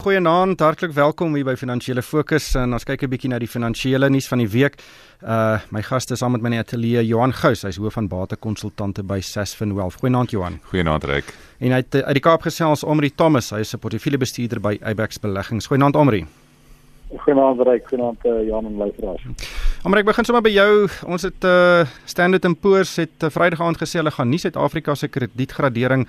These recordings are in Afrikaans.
Goeienaand, hartlik welkom hier by Finansiële Fokus en ons kyk 'n bietjie na die finansiële nuus van die week. Uh my gaste is saam met my in die ateljee Johan Gous, hy's hoof van batekonsultante by Sasfin Wealth. Goeienaand Johan. Goeienaand Ryk. En hy het uit die Kaap gesels Omri Thomas, hy is 'n portefeuljebestuurder by Abex Beleggings. Goeienaand Omri. Goeienaand Ryk, goeienaand uh, Johan en luisteraars. Omri, ek begin sommer by jou. Ons het uh Standard & Poor's het uh, Vrydag aand gesê hulle gaan nie Suid-Afrika se kredietgradering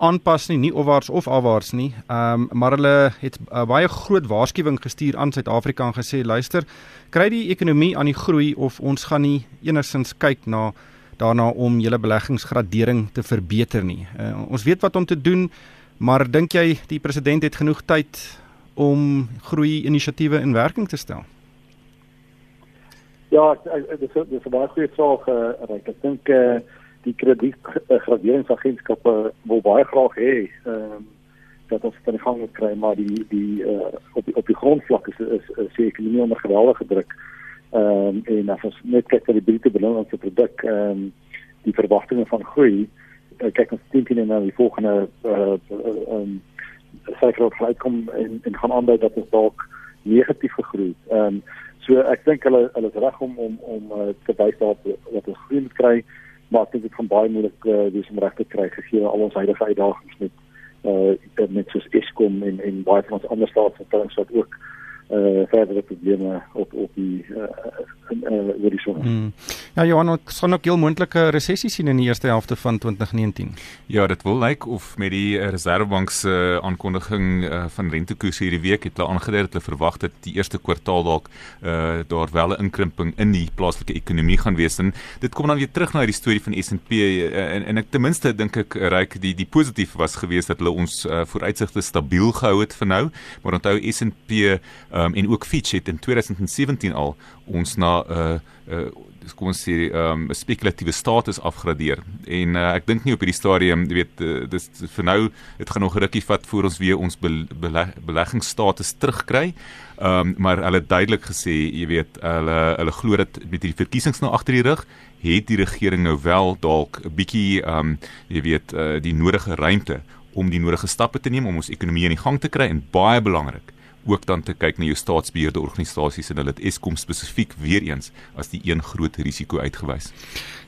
aanpas nie, nie opwaarts of afwaarts nie. Ehm um, maar hulle het uh, baie groot waarskuwing gestuur aan Suid-Afrika en gesê luister, kry die ekonomie aan die groei of ons gaan nie enigsins kyk na daarna om julle beleggingsgradering te verbeter nie. Uh, ons weet wat om te doen, maar dink jy die president het genoeg tyd om groei inisiatiewe in werking te stel? Ja, dit is dis 'n baie goeie vraag, uh, ek dink eh uh, die kredietgraderingsagentskappe wil baie graag hê ehm um, dat ons die gang kry maar die die uh, op die op die grondvlak is is, is se ekonomie onder geweldige druk. Ehm um, en as ons net kyk na die bruto binnelandse produk ehm um, die verwagtinge van groei uh, kyk ons teen na die volgende eh ehm syfer op uitkom en en gaan aandui dat ons dalk negatief gegroei. Ehm um, so ek dink hulle hulle is reg om om om uh, te wys dat dat ons groei moet kry maar ek dink dit gaan baie moeilik uh, wees om reg te kry gegee al ons huidige uitdagings met uh met soos Eskom en en baie van ons ander staatsverstellings wat ook uh verdere probleme op op die uh uh oor die son. Hmm. Ja, Johan, ons sien ook heel moontlike resessie sien in die eerste helfte van 2019. Ja, dit wil lyk of met die Reserwebank se uh, aankondiging uh, van rentekoerse hierdie week het hulle aangedui dat hulle verwag dat die eerste kwartaal dalk uh daar wel 'n inkrimping in die plaaslike ekonomie gaan wees en dit kom dan weer terug na die storie van S&P uh, en en ek ten minste dink ek ryk die die positief was geweest dat hulle ons uh, vooruitsigte stabiel gehou het vir nou, maar onthou S&P uh, um, en ook Fitch het in 2017 al ons na 'n uh, uh, kom ons sê 'n um, spekulatiewe status afgradeer. En uh, ek dink nie op hierdie stadium jy weet uh, dis vir nou dit gaan nog rukkie vat voor ons weer ons be, bele, beleggingsstatus terugkry. Um, maar hulle duidelik gesê jy weet hulle hulle glo dat met hierdie verkiesings nou agter die rug het die regering nou wel dalk 'n bietjie um, jy weet uh, die nodige ruimte om die nodige stappe te neem om ons ekonomie in die gang te kry en baie belangrik ook dan te kyk na jou staatsbeheerde organisasies en hulle het Eskom spesifiek weer eens as die een groot risiko uitgewys.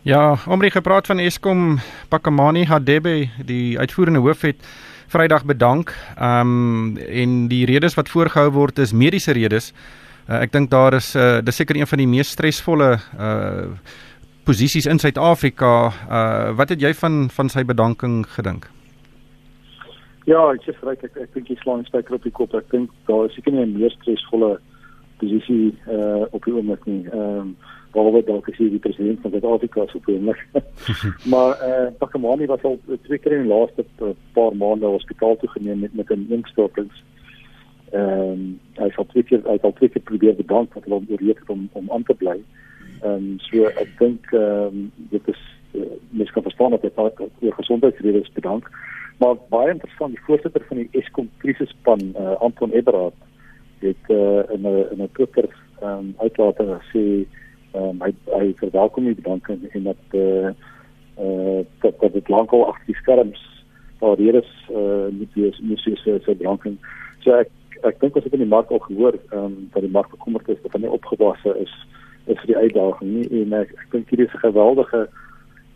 Ja, omre gepraat van Eskom, Pakamani Hadebe, die uitvoerende hoof het Vrydag bedank. Ehm um, en die redes wat voorgehou word is mediese redes. Uh, ek dink daar is uh, dis seker een van die mees stresvolle uh posisies in Suid-Afrika. Uh wat het jy van van sy bedanking gedink? Ja, ek sê reg ek ek dink jy slaan spyker op die kop. Ek dink daar is seker nie 'n meer stresvolle posisie uh op die oomblik nie. Ehm um, behalwe dalk as jy die president van Suid-Afrika sou wees. maar eh uh, Pakamani was al twee keer in die laaste paar maande hospitaal toe geneem met met 'n inkstotings. Ehm um, hy het al twee keer hy het al twee keer probeer bedank wat hulle oorreed het om om aan te bly. Ehm um, so ek dink ehm um, dit is uh, mens kan verstaan dat hy ook oor gesondheidsredes bedank. Maar baie interessant, die voorsitter van die Eskom krisisspan, uh, Anton Eberhard, het uh, in 'n in 'n Twitter um, uitlater gesê um, hy hy verwelkom die bedanking en dat eh uh, dat dat dit lankal agter die skerms daar is eh uh, nie die musie se se bedanking. So ek ek dink as ek in die mark al gehoor ehm um, dat die mark bekommerd is dat hy nie opgewasse is is vir die uitdaging nie en ek, ek dink hierdie is 'n geweldige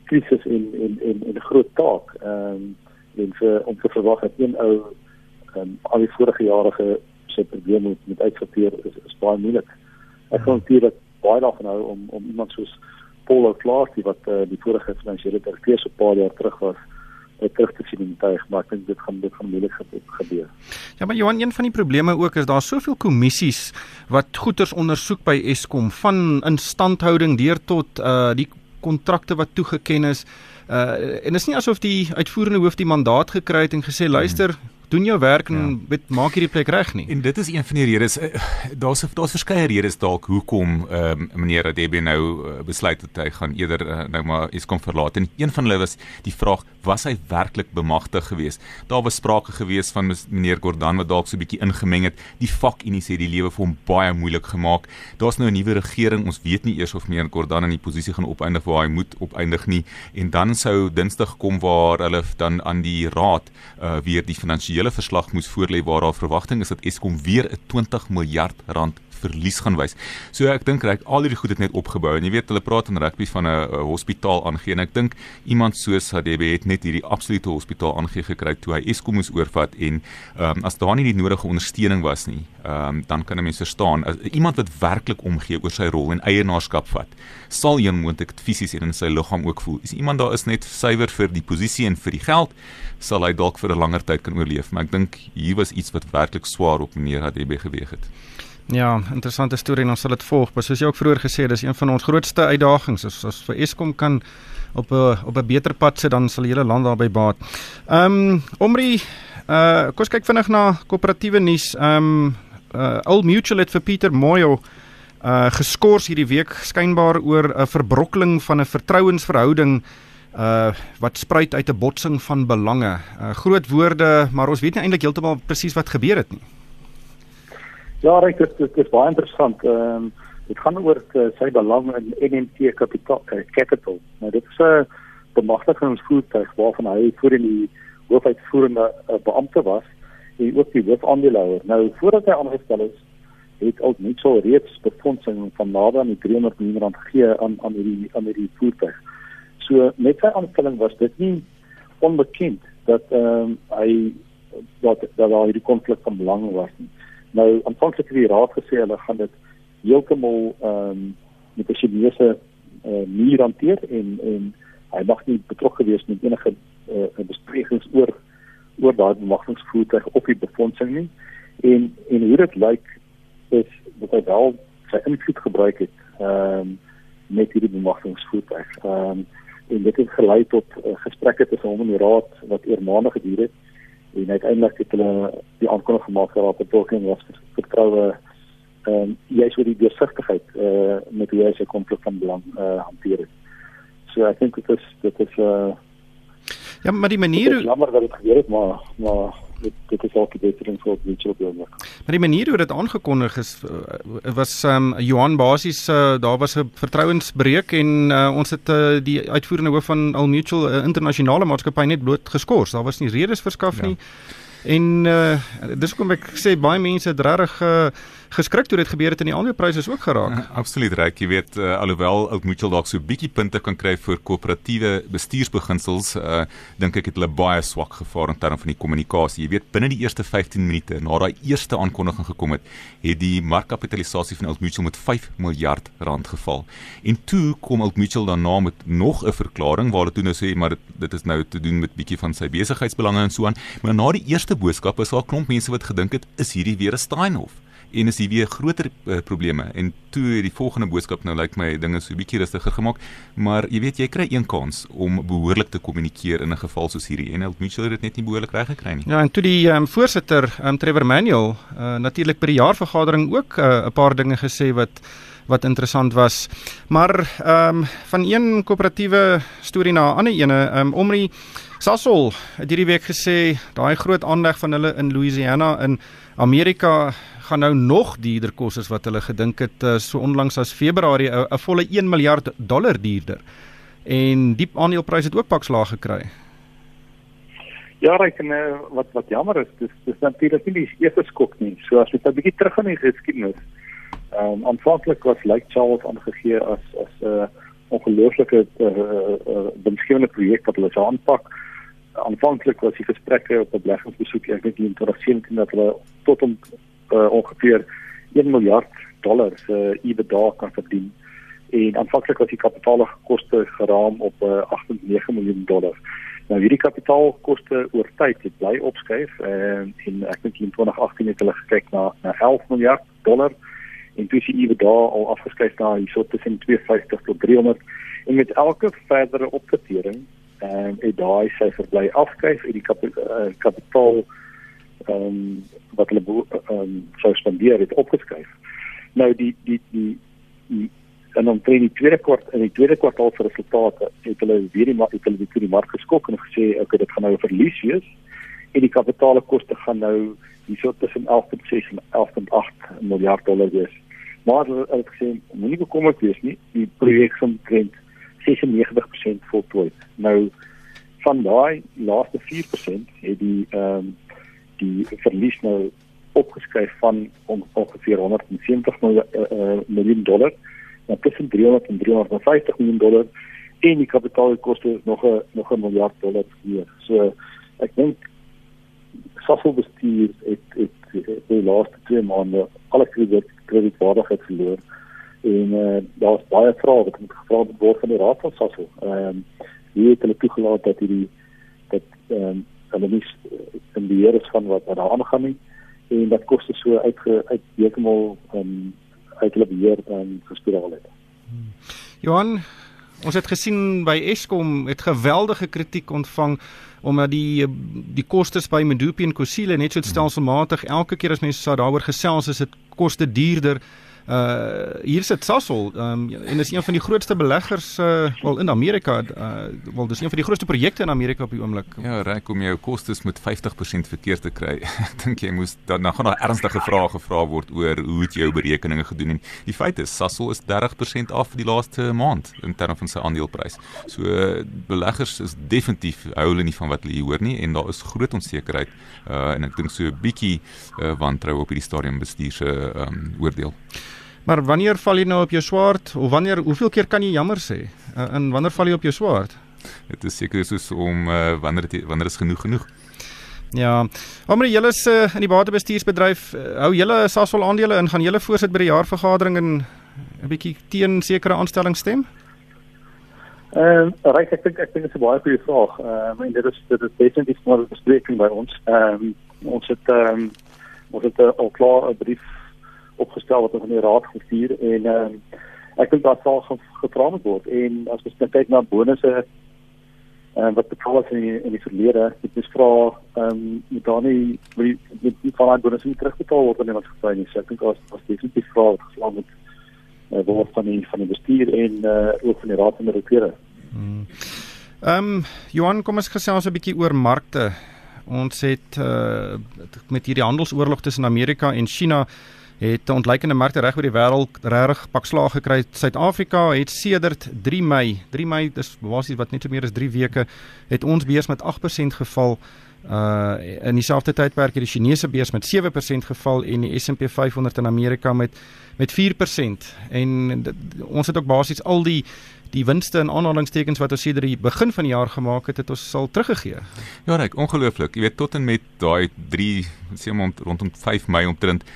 krisis en en en 'n groot taak. Ehm um, en vir om te verwag dat een ou um, al die vorige jare ge sy probleme met met uitsorteer is, is baie moeilik. Ek kan natuurlik baie daarvan hou om om iemand soos Paul Clark wat uh, die vorige finansiële direkteur so 'n paar jaar terug was ek terug te sien in tuig maar ek dink dit gaan dit gaan moeilik gebeur. Ja maar Johan een van die probleme ook is daar soveel kommissies wat goeders ondersoek by Eskom van instandhouding deur tot uh die kontrakte wat toegeken is. Uh en dit is nie asof die uitvoerende hoof die mandaat gekry het en gesê luister, hmm doen jou werk en ja. met, maak hierdie plek reg nie. En dit is een van die redes uh, daar's daar's verskeie redes dalk hoekom ehm uh, meneer Adebe nou uh, besluit het hy gaan eerder uh, nou maar Eskom verlaat. En een van hulle was die vraag was hy werklik bemagtig geweest? Daar was sprake geweest van meneer Gordhan wat dalk so 'n bietjie ingemeng het. Die vakunie sê die lewe vir hom baie moeilik gemaak. Daar's nou 'n nuwe regering. Ons weet nie eers of meneer Gordhan in die posisie gaan opeindig waar hy moet opeindig nie. En dan sou Dinsdag kom waar hulle dan aan die raad uh, weer die finansiële finansiële verslag moes voorlê waar daar verwagting is dat Eskom weer 'n 20 miljard rand verlies gaan wys. So ek dink reg al hierdie goed het net opgebou en jy weet hulle praat in rugby van 'n hospitaal aangee en ek dink iemand soos Hadebe het net hierdie absolute hospitaal aangee gekry toe hy Eskom moes oorvat en um, as daar nie die nodige ondersteuning was nie, um, dan kan 'n mens verstaan as iemand wat werklik omgee oor sy rol en eienaarskap vat, sal een moontlik fisies en in sy liggaam ook voel. As iemand daar is net suiwer vir die posisie en vir die geld, sal hy dalk vir 'n langer tyd kan oorleef, maar ek dink hier was iets wat werklik swaar op meneer Hadebe geweg het. Ja, interessante storie en ons sal dit volg. Maar soos jy ook vroeër gesê het, dis een van ons grootste uitdagings. As as vir Eskom kan op 'n op 'n beter pad sit, dan sal die hele land daarby baat. Ehm um, Omri, uh kom ons kyk vinnig na koöperatiewe nuus. Ehm um, uh Old Mutual het vir Pieter Moyo uh geskort hierdie week skynbaar oor 'n verbrokkeling van 'n vertrouensverhouding uh wat spruit uit 'n botsing van belange. Uh groot woorde, maar ons weet nie eintlik heeltemal presies wat gebeur het nie. Ja, reg, dit, dit is baie interessant. Ehm um, dit gaan oor uh, sy belang in NMT Capital uh, Capital. Nou dit is 'n uh, bemagtigingsvoertuig waarvan hy voor in die hoofuitvoerende uh, beampte was en ook die hoofaandeelhouer. Nou voordat hy aangestel is, het ook net so reeds befondsing van nader aan die 300 miljoen rand gegee aan aan hierdie aan hierdie voertuig. So met sy aanstelling was dit nie onbekend dat ehm um, hy dat dat daar hierdie konflik van belang was nie. Nou aanvanklik het die raad gesê hulle gaan dit heeltemal ehm um, met 'n Chinese uh, manier hanteer en en hy mag nie betrokke wees met enige uh, besprekings oor oor daai bemagtigingsvoertuig op die befondsing nie. En en hoe dit lyk is dat hy wel sy invloed gebruik het ehm um, met hierdie bemagtigingsvoertuig. Ehm um, en dit het gelei tot uh, gesprekke tussen hom en die raad wat oor maande geduur het en uiteindelik het hulle die aankondiging gemaak dat daar betrokke was vertroue ehm um, jy's oor die deursigtigheid eh uh, met hoe jy se konflik van belang eh uh, hanteer het. So ek dink dit is dit is eh uh, Ja, maar die manier hoe jammer dat dit gebeur het, maar maar dit dit is ook beter in vir die job doen. Maar die manier hoe dit aangekondig is uh, was ehm um, Johan basies uh, daar was 'n vertrouensbreuk en uh, ons het uh, die uitvoerende hoof van Al Mutual uh, internasionale maatskappy net bloot geskort. Daar was nie redes verskaf ja. nie. En uh, dis hoekom ek sê baie mense het regtig uh, geskrik toe dit gebeur het en die aandelepryse is ook geraak. Ja, absoluut reg, jy weet uh, alhoewel Oud Mutual dalk so bietjie punte kan kry vir koöperatiewe bestuursbeginsels, uh, dink ek het hulle baie swak gevaar in terme van die kommunikasie. Jy weet binne die eerste 15 minute na daai eerste aankondiging gekom het, het die markkapitalisasie van Oud Mutual met 5 miljard rand geval. En toe kom Oud Mutual daarna met nog 'n verklaring waar hulle toe nou sê maar dit, dit is nou te doen met bietjie van sy besigheidsbelange en so aan. Maar na die eerste boodskap is daar 'n klomp mense wat gedink het is hierdie weer 'n Steinhoff en is hier weer groter uh, probleme. En toe die volgende boodskap nou lyk my dinge so bietjie rustiger gemaak. Maar jy weet jy kry een kans om behoorlik te kommunikeer in 'n geval soos hierdie. En Elton Mitchell het dit net nie behoorlik reg gekry nie. Ja en toe die um, voorsitter um, Trevor Manuel uh, natuurlik by die jaarvergadering ook eh, 'n uh, paar dinge gesê wat wat interessant was. Maar ehm um, van een koöperatiewe storie na 'n ander ene, ehm um, Omri Sasol het hierdie week gesê daai groot aanleg van hulle in Louisiana in Amerika gaan nou nog duurder kos as wat hulle gedink het uh, so onlangs as Februarie 'n volle 1 miljard dollar duurder. En diep aandeleprys het ook pak slaag gekry. Ja, ek en uh, wat wat jammer is, dis dis natuurlik nie die eerste skok nie. So as jy 'n bietjie terug gaan in geskiedenis. Ehm um, aanvanklik was Lake Charles aangegee as as 'n uh, ongelooflike uh, uh, uh, beskikbare projek wat hulle aanpak aanvanklik was die gesprekke op beleggingsbesoek ek dink in 2017 dat hulle tot om uh, ongeveer 1 miljard dollar se uh, EBITDA kan verdien en aanvanklik was die kapitaalkoste geraam op uh, 8.9 miljoen dollar. Nou hierdie kapitaalkoste oor tyd het bly opskuif en in ek dink in 2018 het hulle gekyk na na 11 miljard dollar en toe is die EBITDA al afgeskuif na hierso tussen 250 tot 300 en met elke verdere opdatering en um, dit daai syfer bly afskuif en die kap, uh, kapitaal ehm um, wat hulle ehm um, sou spandeer het opgeskryf. Nou die die die, die en dan teen die tweede kwart in die tweede kwartaal se resultate het hulle weer die het hulle die, die mark geskok en gesê okay dit gaan nou 'n verlies wees en die kapitaalkoste gaan nou hierso tussen 11.6 en 11.8 miljard dollar wees. Maar hulle het gesê moenie bekommerd wees nie, die projek se trend 96% voltooi. Nou van daai laaste 4% het die ehm um, die verlies nou opgeskryf van on, ongeveer 170 miljoen, uh, miljoen dollar na tussen 300 en 350 miljoen dollar en die kapitaalkoste nog 'n nog 'n miljard dollar hier. So ek dink Safo bestuur het het, het die laaste 2 maande alle krediet kredietwaardigheid verloor en uh, daar's baie vrae wat moet gevra word van die raad van Safo. Ehm um, wie het hulle toegelaat dat hierdie dat ehm um, hulle nie in beheer is van wat daar aangaan nie en dat koste so uit uit heeltemal ehm um, uit hulle beheer en um, gespiraal het. Johan, ons het gesien by Eskom het geweldige kritiek ontvang omdat die die kostes by Medupi en Kusile net so stelselmatig elke keer as mense daaroor gesels is dit koste duurder uh hier sit Sasol um, en is een van die grootste beleggers uh wel in Amerika uh wel dis een van die grootste projekte in Amerika op die oomblik. Ja, reg om jou kostes met 50% verkeerd te kry. Dink jy moes dan nou gaan daar ernstige vrae gevra word oor hoe het jy jou berekeninge gedoen en die feit is Sasol is 30% af die laaste maand in terme van sy aandeleprys. So beleggers is definitief hou hulle nie van wat hulle hoor nie en daar is groot onsekerheid uh en ek dink so 'n bietjie uh, wantrou op hierdie stadium bestuur se um, oordeel. Maar wanneer val jy nou op jou swaard of wanneer hoeveel keer kan jy jammer sê? Uh, en wanneer val jy op jou swaard? Dit is seker soos om uh, wanneer dit wanneer is genoeg genoeg. Ja. Maar julle is uh, in die batebestuursbedryf uh, hou julle Sasol aandele in gaan julle voorsit by die jaarvergadering en 'n bietjie teen sekere aanstellings stem? Ehm uh, reg ek dink ek dink dit is 'n baie goeie vraag. Ehm uh, dit is dit is definitief maar 'n bespreking by ons. Ehm um, ons het ehm um, ons het uh, al klaar 'n brief opgestel wat ons aan die raad gestuur en ehm um, ek dink daar sal gevra word. En as ons kyk na bonusse en uh, wat betaal is in die, in die verlede dit is vra ehm um, moet daar nie met die van die bonusse nie terugbetaal word wanneer wat gevra is. So ek dink as as definitief vra geslaan met uh, word van die van die bestuur en uh, ook van die raad van direkteure hmm. Ehm um, Johan kom ons gesels 'n bietjie oor markte. Ons het uh, met hierdie handelsoorlog tussen Amerika en China het ontleikende markte reg oor die wêreld regtig pak slaag gekry. Suid-Afrika het sedert 3 Mei, 3 Mei dis basies wat net so meer as 3 weke het ons beurs met 8% geval. Uh in dieselfde tydperk het die Chinese beurs met 7% geval en die S&P 500 in Amerika met met 4%. En dit, ons het ook basies al die die winste en aanhalingstekens wat ons sedert die begin van die jaar gemaak het, het ons sal teruggegee. Ja, reg, ongelooflik. Jy weet tot en met daai 3 sê maar rondom 5 Mei omtrent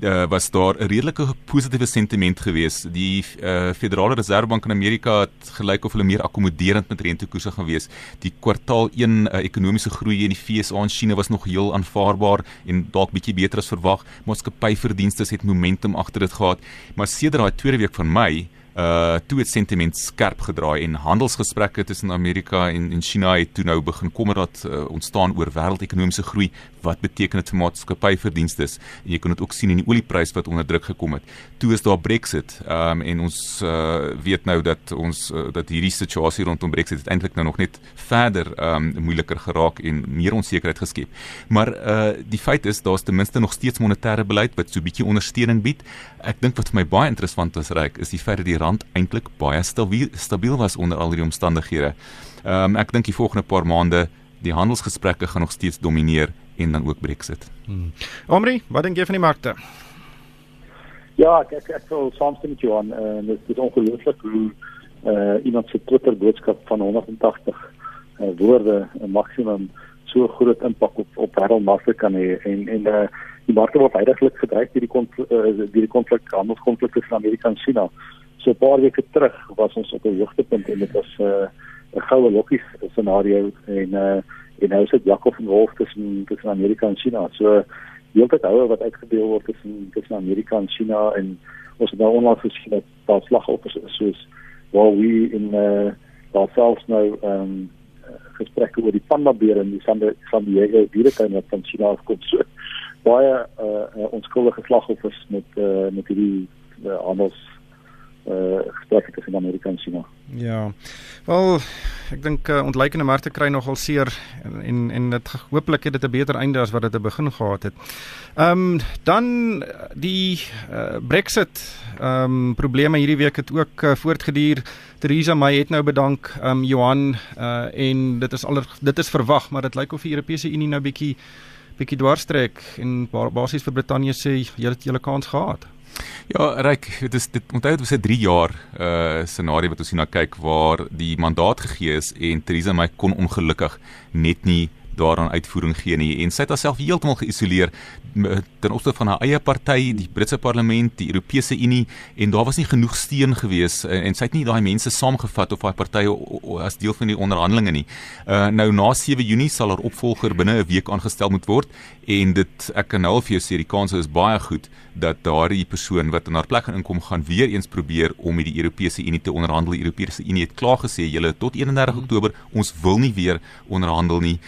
uh, was daar 'n redelike positiewe sentiment gewees. Die uh, Federale Reservebank in Amerika het gelyk of hulle meer akkommoderend met rentekoerse gaan wees. Die kwartaal 1 uh, eh, ekonomiese groei in die FSA en China was nog heel aanvaarbaar en dalk bietjie beter as verwag. Maatskappyverdienste het momentum agter dit gehad, maar sedert daai tweede week van Mei uh toe het sentiment skerp gedraai en handelsgesprekke tussen Amerika en en China het toe nou begin kommer dat uh, ontstaan oor wêreldekonomiese groei. Wat beteken dit vir maatskappyverdienste? En jy kan dit ook sien in die oliepryse wat onder druk gekom het. Toe is daar Brexit um en ons uh weet nou dat ons uh, dat hierdie situasie rondom Brexit eintlik nou nog net verder um moeiliker geraak en meer onsekerheid geskep. Maar uh die feit is daar's ten minste nog steeds monetêre beleid wat so 'n bietjie ondersteuning bied. Ek dink wat vir my baie interessant is reik is die feit dat die rand eintlik baie stabiel stabiel was onder al hierdie omstandighede. Ehm um, ek dink die volgende paar maande die handelsgesprekke gaan nog steeds domineer en dan ook Brexit. Hmm. Omri, wat dink jy van die markte? Ja, ek ek, ek wil saamstem met jou aan. Uh, dit is ongelooflik hoe uh, iemand se Twitter boodskap van 180 uh, woorde 'n maksimum so groot impak op op wêreldmarkte kan hê en en uh, die markte word heidaglik gedryf deur die konflik uh, die konflik handelskonflik tussen Amerika en China. So 'n paar weke terug was ons op 'n hoogtepunt en dit was 'n uh, 'n goue lokkie scenario en uh, en nou sit Jakob en Wolf tussen tussen Amerika en China. So die hele houe wat uitgedeel word tussen tussen Amerika en China en ons het nou onlangs gesien dat daar slagoffers is soos waar we in uh, selfs nou um, gesprekke oor die panda beer en die San San Diego dieretuin wat van China afkom. So baie uh, uh, onskuldige slagoffers met uh, met hierdie uh, handels uh gesprekke tussen Amerika en China. Ja. Wel, ek dink uh, ontleikende markte kry nogal seer en en, en dit hooplik het dit 'n beter einde as wat dit te begin gehad het. Ehm um, dan die uh, Brexit ehm um, probleme hierdie week het ook uh, voortgeduur. Theresa May het nou bedank ehm um, Johan uh en dit is al dit is verwag, maar dit lyk of die Europese Unie nou bietjie bietjie dwarstrek en basies vir Brittanje sê julle het julle kans gehad. Ja, Ryk, dit is dit onthou dit was 'n 3 jaar uh scenario wat ons hierna kyk waar die mandaat gegee is en Theresa May kon ongelukkig net nie daaraan uitvoering gee nie en sy het haarself heeltemal geïsoleer ten opsigte van haar eie party, die Britse parlement, die Europese Unie en daar was nie genoeg steun gewees en, en sy het nie daai mense saamgevat of daai partye as deel van die onderhandelinge nie. Uh nou na 7 Junie sal haar opvolger binne 'n week aangestel moet word en dit ek kan nou al vir jou sê die kans is baie goed dat daardie persoon wat in haar plek gaan inkom gaan weer eens probeer om met die Europese Unie te onderhandel. Die Europese Unie het klaar gesê julle tot 31 hmm. Oktober ons wil nie weer onderhandel nie.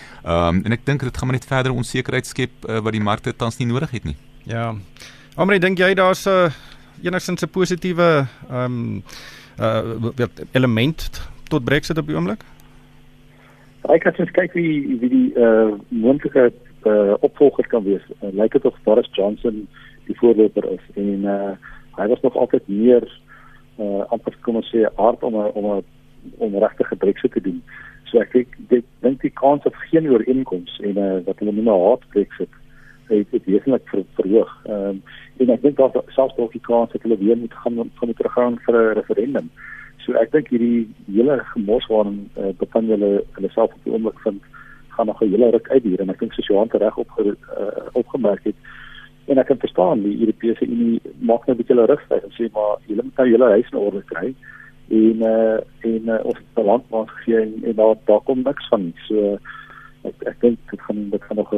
Um en ek dink dit gaan maar net verder onsekerheid skep uh, wat die markte tans nie nodig het nie. Ja. Omre dink jy daar's 'n uh, enigstens 'n positiewe ehm um, uh element tot Brexit op die oomblik? Ek het gesien kyk wie wie die uh moontlike uh, opvolger kan wees. Uh, Lyk dit of Boris Johnson die voorloper is en uh hy was nog altyd meer uh amper kom ons sê hard om a, om a, om regtig Brexit te doen. So ek dink dink die kans op geen ooreenkoms en uh wat hulle noem 'n hard Brexit het dit wesentlik ver, verhoog. Ehm um, en ek dink daar selfs dalk die kans dat hulle weer moet gaan van die teruggaan vir 'n referendum. So ek dink hierdie hele gemors waarin uh, bevind hulle hulle self op die oomblik vind gaan nog 'n hele ruk uitduur en ek dink soos Johan reg op uh, opgemerk het en ek kan verstaan die Europese Unie maak nou 'n bietjie hulle rustig en sê maar julle moet nou julle huis in orde kry en uh, en uh, ons het 'n land maar gegee en, en daar daar kom niks van nie. So ek ek dink dit gaan dit gaan nog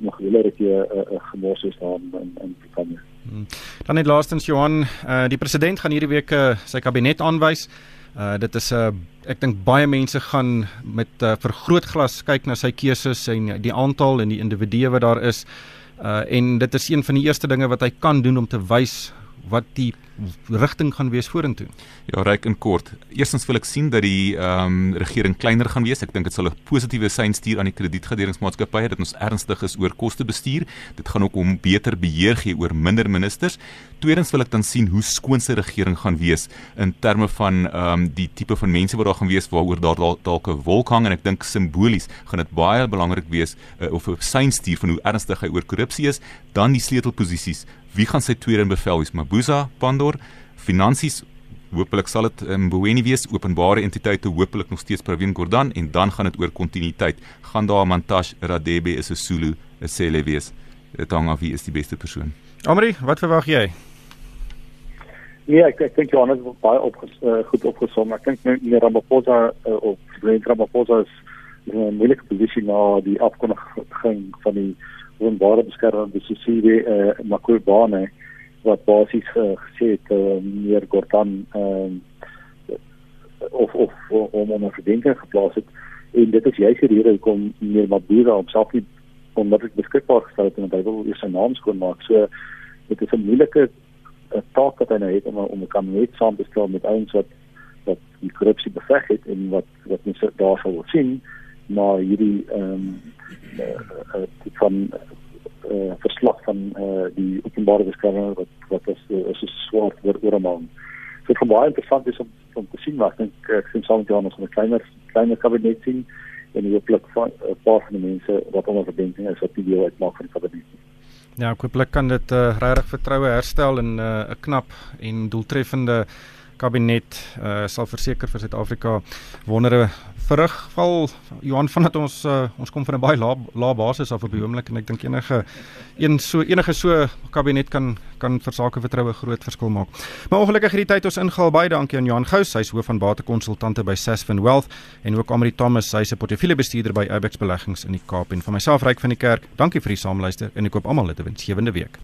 nog hele rukkie 'n uh, gemors is daar in in Brittanje. Hmm. Dan net laastens Johan, uh, die president gaan hierdie week uh, sy kabinet aanwys. Uh dit is 'n uh, ek dink baie mense gaan met 'n uh, vergrootglas kyk na sy keuses en die aantal en die individue wat daar is. Uh en dit is een van die eerste dinge wat hy kan doen om te wys wat die rigting gaan wees vorentoe. Ja, reik in kort. Eerstens wil ek sien dat die ehm um, regering kleiner gaan wees. Ek dink dit sal 'n positiewe sein stuur aan die kredietgraderingsmaatskappye dat ons ernstig is oor kostebestuur. Dit gaan ook om beter beheer gee oor minder ministers. Tweedens wil ek dan sien hoe skoon se regering gaan wees in terme van ehm um, die tipe van mense wat daar gaan wees waaroor daar dalk 'n wolk hang en ek dink simbolies gaan dit baie belangrik wees uh, of 'n sein stuur van hoe ernstig hy oor korrupsie is. Dan die sleutelposisies. Wie gaan sy tweede in bevel wees? Mabuza, Pandor, finansies Hoopelik sal dit in Mboweni wees, openbare entiteite hoopelik nog steeds Pravin Gordhan en dan gaan dit oor kontinuïteit. Gaan daar Mantash Radebe is 'n Zulu, 'n Sele wees. Dit hang af wie is die beste persoon. Amri, wat verwag jy? Ja, ek ek dink Johannes het baie op uh, goed opgesom. Ek dink meneer Ramaphosa uh, of president Ramaphosa is in 'n moeilike posisie na die afkondiging van die openbare beskerming, die CCW, uh, Makubane wat basies uh, gesê het uh, meneer Gordhan uh, of of om 'n verdenking geplaas het en dit is juist die rede hoekom meneer Mabura homself nie onmiddellik beskikbaar gestel het en hy wil eers sy naam skoon maak. So dit is 'n moeilike uh, taak wat hy nou het om om 'n kabinet saam te stel met ouens wat wat die korrupsie beveg het en wat wat mense daar sou sien maar hierdie ehm um, uh, uh, van uh, verslag van uh, die openbare beskerming wat wat is is 'n swaar oor oor 'n maand. So gaan baie interessant is om om te sien wat ek ek sien saam met Johannes 'n kleiner kleiner kabinet sien en die plek van 'n paar van die mense wat onder verdenking is wat die deel uitmaak van die kabinet. Ja, ek hoop kan dit uh, regtig vertroue herstel en 'n uh, knap en doeltreffende kabinet uh, sal verseker vir Suid-Afrika wondere verrig val Johan van dat ons uh, ons kom van 'n baie lae lae basis af op die oomblik en ek dink enige een so enige so kabinet kan kan vir sake vertroue groot verskil maak. Maar ongelukkig hierdie tyd ons ingehaal baie dankie aan Johan Gous, hy's hoof van batekonsultante by Sasfin Wealth en ook Amri Thomas, hy's 'n portefeuljebestuurder by Abex Beleggings in die Kaap en van myself Ryk van die Kerk. Dankie vir die saamluister en ek koop almal 'n winsgewende week.